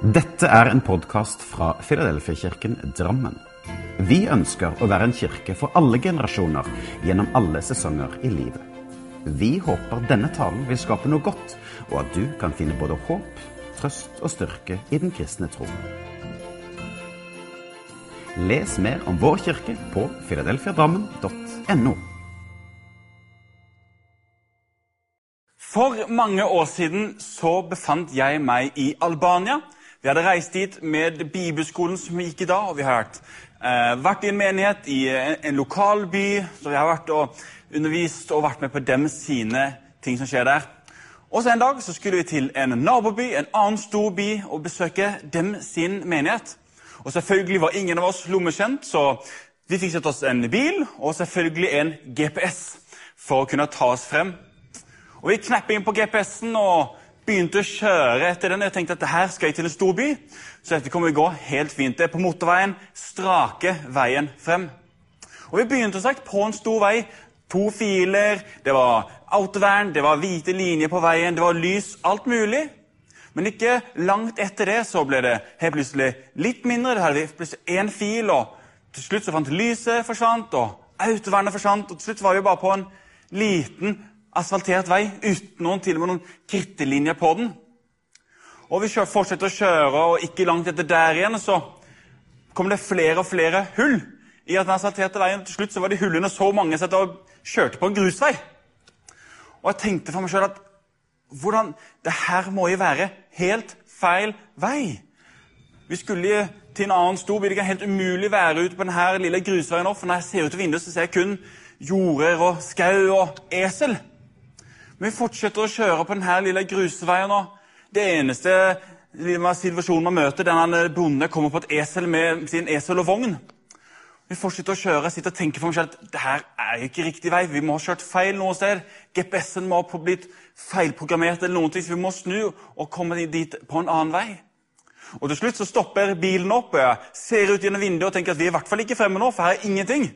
Dette er en podkast fra Filadelfia-kirken Drammen. Vi ønsker å være en kirke for alle generasjoner gjennom alle sesonger i livet. Vi håper denne talen vil skape noe godt, og at du kan finne både håp, trøst og styrke i den kristne tro. Les mer om vår kirke på filadelfiadrammen.no. For mange år siden så befant jeg meg i Albania. Vi hadde reist dit med bibelskolen som vi gikk i da, og vi har vært, eh, vært i en menighet i en, en lokal by. Så vi har vært og undervist og vært med på dem sine ting som skjer der. Og så En dag så skulle vi til en naboby, en annen stor by, og besøke dem sin menighet. Og Selvfølgelig var ingen av oss lommekjent, så vi fikk sett oss en bil og selvfølgelig en GPS for å kunne ta oss frem. Og Vi knapper inn på GPS-en og begynte å kjøre etter den. Jeg tenkte at her skal jeg til en stor by, så dette kommer til å gå helt fint. Det er på motorveien, strake veien frem. Og Vi begynte sagt på en stor vei. To filer, det var autovern, det var hvite linjer på veien, det var lys, alt mulig. Men ikke langt etter det så ble det helt plutselig litt mindre. Det hadde plutselig én fil, og til slutt så fant lyset forsvant, og autovernet forsvant, og til slutt var vi bare på en liten asfaltert vei uten noen, til og med noen krittelinjer på den. Og Vi fortsetter å kjøre, og ikke langt etter der igjen så kom det flere og flere hull i at den asfalterte veien. Til slutt så var de hullene så mange at jeg kjørte på en grusvei. Og jeg tenkte for meg sjøl at hvordan, det her må jo være helt feil vei. Vi skulle til en annen stor by. Det kan helt umulig være ute på denne lille grusveien nå, for når jeg ser ut av vinduet, så ser jeg kun jorder og skau og esel. Vi fortsetter å kjøre på denne lille grusveien. og Det eneste situasjonen man møter, er en bonde kommer på et esel med sin esel og vogn. Vi fortsetter å kjøre. Jeg sitter og tenker for meg selv at det her er ikke riktig vei. Vi må ha kjørt feil noe sted. GPS-en må ha blitt feilprogrammert, eller noen ting, så vi må snu og komme dit på en annen vei. Og Til slutt så stopper bilen opp, ser ut gjennom vinduet og tenker at vi er i hvert fall ikke fremme nå, for her er ingenting.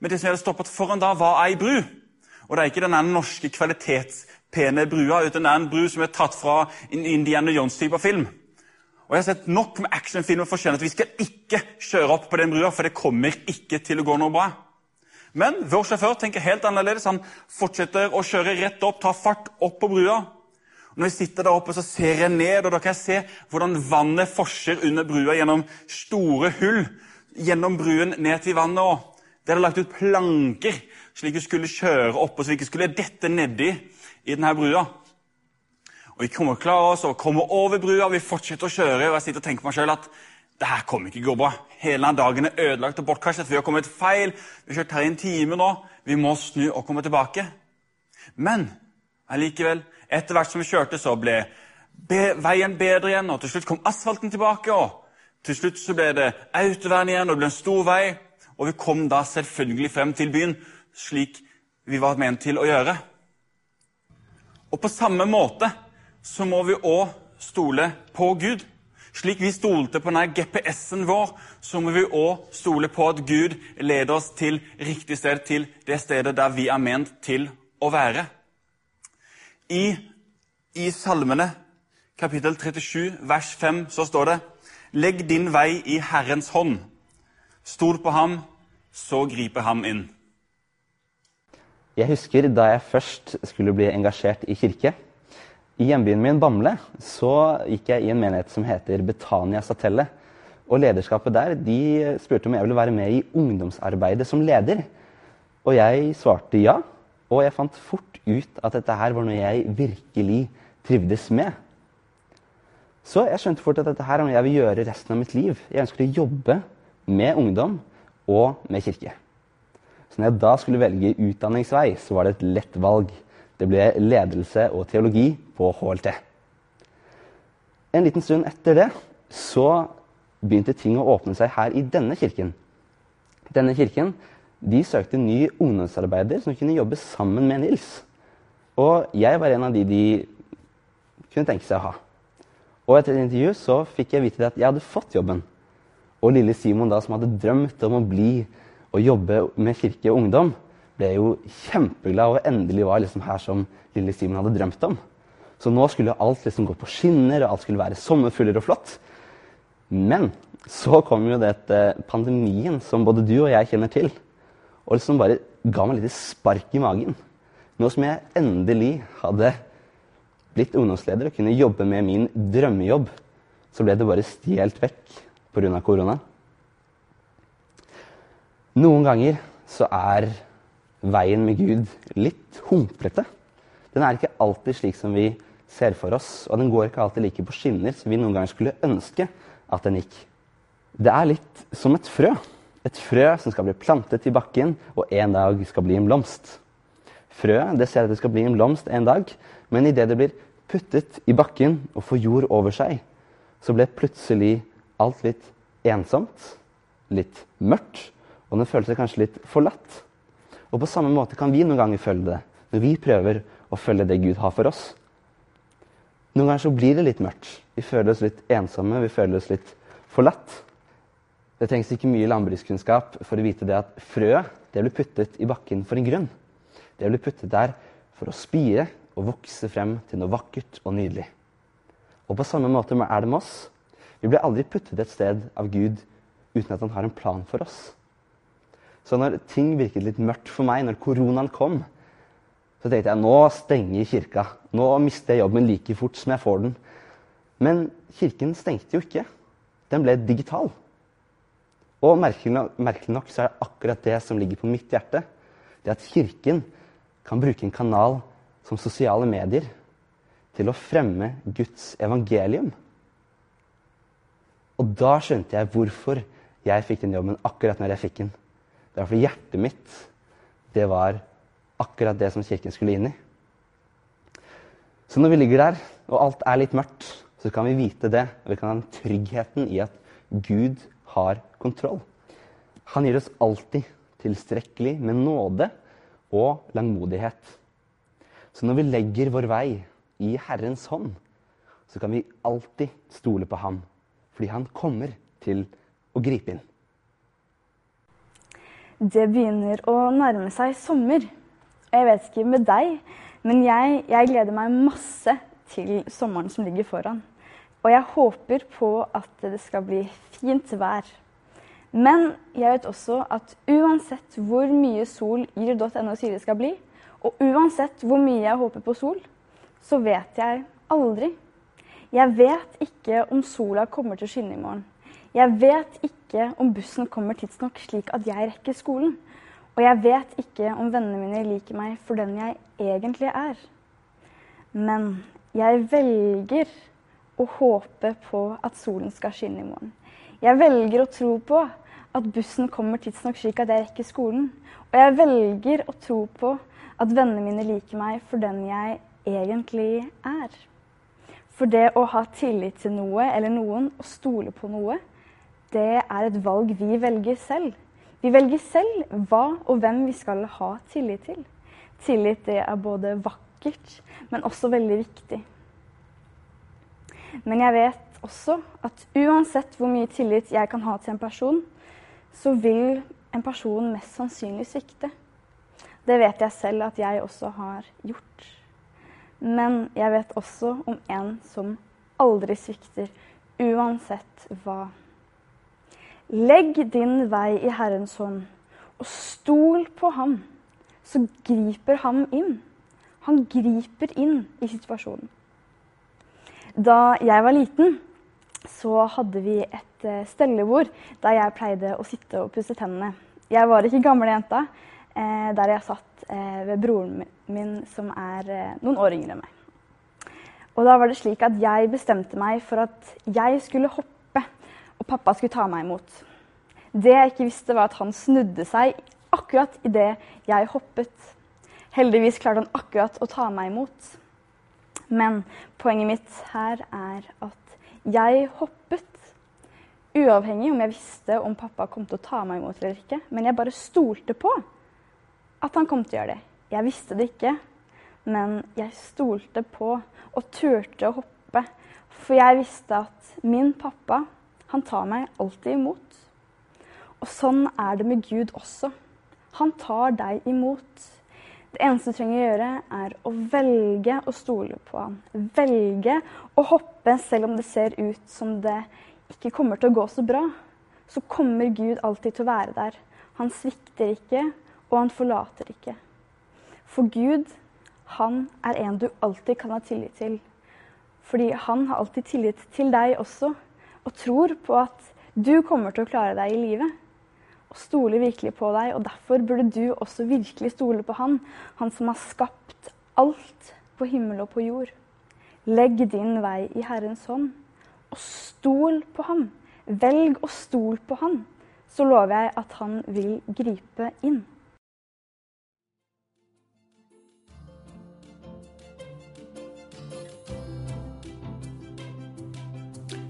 Men det som jeg hadde stoppet foran da, var ei bru. Og det er ikke den norske kvalitetspene brua, uten det er en bru som er tatt fra en Indiana Jones-type film. Og Jeg har sett nok med actionfilmer for å skjønne at vi skal ikke kjøre opp på den brua, for det kommer ikke til å gå noe bra. Men vår sjåfør tenker helt annerledes. Han fortsetter å kjøre rett opp, tar fart opp på brua. Og når jeg sitter der oppe, så ser jeg ned, og da kan jeg se hvordan vannet forser under brua gjennom store hull gjennom bruen ned til vannet. og det hadde lagt ut planker slik vi skulle kjøre opp, og så vi ikke skulle dette nedi i denne brua. Og Vi kommer klare oss og kommer over brua, vi fortsetter å kjøre. og Jeg sitter og tenker meg selv at det her kommer ikke gå bra. Hele denne dagen er ødelagt og bortkastet. Vi har kommet feil. Vi har kjørt her i en time nå. Vi må snu og komme tilbake. Men allikevel, etter hvert som vi kjørte, så ble veien bedre igjen, og til slutt kom asfalten tilbake. og Til slutt så ble det autovern igjen, og det ble en stor vei. Og vi kom da selvfølgelig frem til byen, slik vi var ment til å gjøre. Og på samme måte så må vi òg stole på Gud. Slik vi stolte på denne GPS-en vår, så må vi òg stole på at Gud leder oss til riktig sted, til det stedet der vi er ment til å være. I, i Salmene kapittel 37 vers 5 så står det Legg din vei i Herrens hånd. Stol på ham, så griper ham inn. Jeg husker da jeg først skulle bli engasjert i kirke. I hjembyen min, Bamble, så gikk jeg i en menighet som heter Betania Satelle. Og lederskapet der de spurte om jeg ville være med i ungdomsarbeidet som leder. Og jeg svarte ja, og jeg fant fort ut at dette her var noe jeg virkelig trivdes med. Så jeg skjønte fort at dette her er noe jeg vil gjøre resten av mitt liv. Jeg ønsker å jobbe med ungdom og med kirke. Så når jeg da skulle velge utdanningsvei, så var det et lett valg. Det ble ledelse og teologi på HLT. En liten stund etter det så begynte ting å åpne seg her i denne kirken. Denne kirken de søkte ny ungdomsarbeider som kunne jobbe sammen med Nils. Og jeg var en av de de kunne tenke seg å ha. Og etter et intervju så fikk jeg vite at jeg hadde fått jobben. Og lille Simon, da, som hadde drømt om å bli og jobbe med kirke og ungdom, ble jo kjempeglad og endelig var liksom her som lille Simon hadde drømt om. Så nå skulle alt liksom gå på skinner, og alt skulle være sommerfugler og flott. Men så kom jo dette pandemien som både du og jeg kjenner til, og liksom bare ga meg litt spark i magen. Nå som jeg endelig hadde blitt ungdomsleder og kunne jobbe med min drømmejobb, så ble det bare stjålet vekk pga. korona. Noen ganger så er veien med Gud litt humplete. Den er ikke alltid slik som vi ser for oss, og den går ikke alltid like på skinner som vi noen ganger skulle ønske at den gikk. Det er litt som et frø. Et frø som skal bli plantet i bakken og en dag skal bli en blomst. Frøet det ser at det skal bli en blomst en dag, men idet det blir puttet i bakken og får jord over seg, så ble plutselig alt litt ensomt, litt mørkt, og den føler seg kanskje litt forlatt. Og på samme måte kan vi noen ganger føle det når vi prøver å følge det Gud har for oss. Noen ganger så blir det litt mørkt. Vi føler oss litt ensomme, vi føler oss litt forlatt. Det trengs ikke mye landbrukskunnskap for å vite det at frøet det blir puttet i bakken for en grunn. Det blir puttet der for å spire og vokse frem til noe vakkert og nydelig. Og på samme måte er det med oss. Vi blir aldri puttet et sted av Gud uten at han har en plan for oss. Så når ting virket litt mørkt for meg, når koronaen kom, så tenkte jeg nå stenger kirka. Nå mister jeg jobben like fort som jeg får den. Men kirken stengte jo ikke. Den ble digital. Og merkelig nok, merkelig nok, så er det akkurat det som ligger på mitt hjerte. Det at Kirken kan bruke en kanal som sosiale medier til å fremme Guds evangelium. Og da skjønte jeg hvorfor jeg fikk den jobben akkurat når jeg fikk den. Det var fordi hjertet mitt det var akkurat det som Kirken skulle inn i. Så når vi ligger der, og alt er litt mørkt, så kan vi vite det. Og vi kan ha den tryggheten i at Gud har kontroll. Han gir oss alltid tilstrekkelig med nåde og langmodighet. Så når vi legger vår vei i Herrens hånd, så kan vi alltid stole på ham. Fordi han kommer til å gripe inn. Det begynner å nærme seg sommer. Jeg vet ikke med deg, men jeg, jeg gleder meg masse til sommeren som ligger foran. Og jeg håper på at det skal bli fint vær. Men jeg vet også at uansett hvor mye sol yr.no sier det skal bli, og uansett hvor mye jeg håper på sol, så vet jeg aldri. Jeg vet ikke om sola kommer til å skinne i morgen. Jeg vet ikke om bussen kommer tidsnok slik at jeg rekker skolen. Og jeg vet ikke om vennene mine liker meg for den jeg egentlig er. Men jeg velger å håpe på at solen skal skinne i morgen. Jeg velger å tro på at bussen kommer tidsnok slik at jeg rekker skolen. Og jeg velger å tro på at vennene mine liker meg for den jeg egentlig er. For det å ha tillit til noe eller noen og stole på noe, det er et valg vi velger selv. Vi velger selv hva og hvem vi skal ha tillit til. Tillit det er både vakkert, men også veldig viktig. Men jeg vet også at uansett hvor mye tillit jeg kan ha til en person, så vil en person mest sannsynlig svikte. Det vet jeg selv at jeg også har gjort. Men jeg vet også om en som aldri svikter, uansett hva. Legg din vei i Herrens hånd, og stol på ham, så griper ham inn. Han griper inn i situasjonen. Da jeg var liten, så hadde vi et eh, stellebord der jeg pleide å sitte og pusse tennene. Jeg var ikke gamlejenta der jeg satt eh, ved broren min, som er eh, noen år yngre enn meg. Og da var det slik at jeg bestemte meg for at jeg skulle hoppe, og pappa skulle ta meg imot. Det jeg ikke visste, var at han snudde seg akkurat idet jeg hoppet. Heldigvis klarte han akkurat å ta meg imot. Men poenget mitt her er at jeg hoppet. Uavhengig om jeg visste om pappa kom til å ta meg imot eller ikke. Men jeg bare stolte på at han kom til å gjøre det. Jeg visste det ikke, men jeg stolte på og turte å hoppe. For jeg visste at min pappa, han tar meg alltid imot. Og sånn er det med Gud også. Han tar deg imot. Det eneste du trenger å gjøre, er å velge å stole på han. Velge å hoppe selv om det ser ut som det ikke kommer til å gå så bra. Så kommer Gud alltid til å være der. Han svikter ikke, og han forlater ikke. For Gud, han er en du alltid kan ha tillit til. Fordi han har alltid tillit til deg også, og tror på at du kommer til å klare deg i livet og stoler virkelig på deg. Og derfor burde du også virkelig stole på Han, Han som har skapt alt på himmel og på jord. Legg din vei i Herrens hånd, og stol på ham. Velg å stole på Han, så lover jeg at Han vil gripe inn.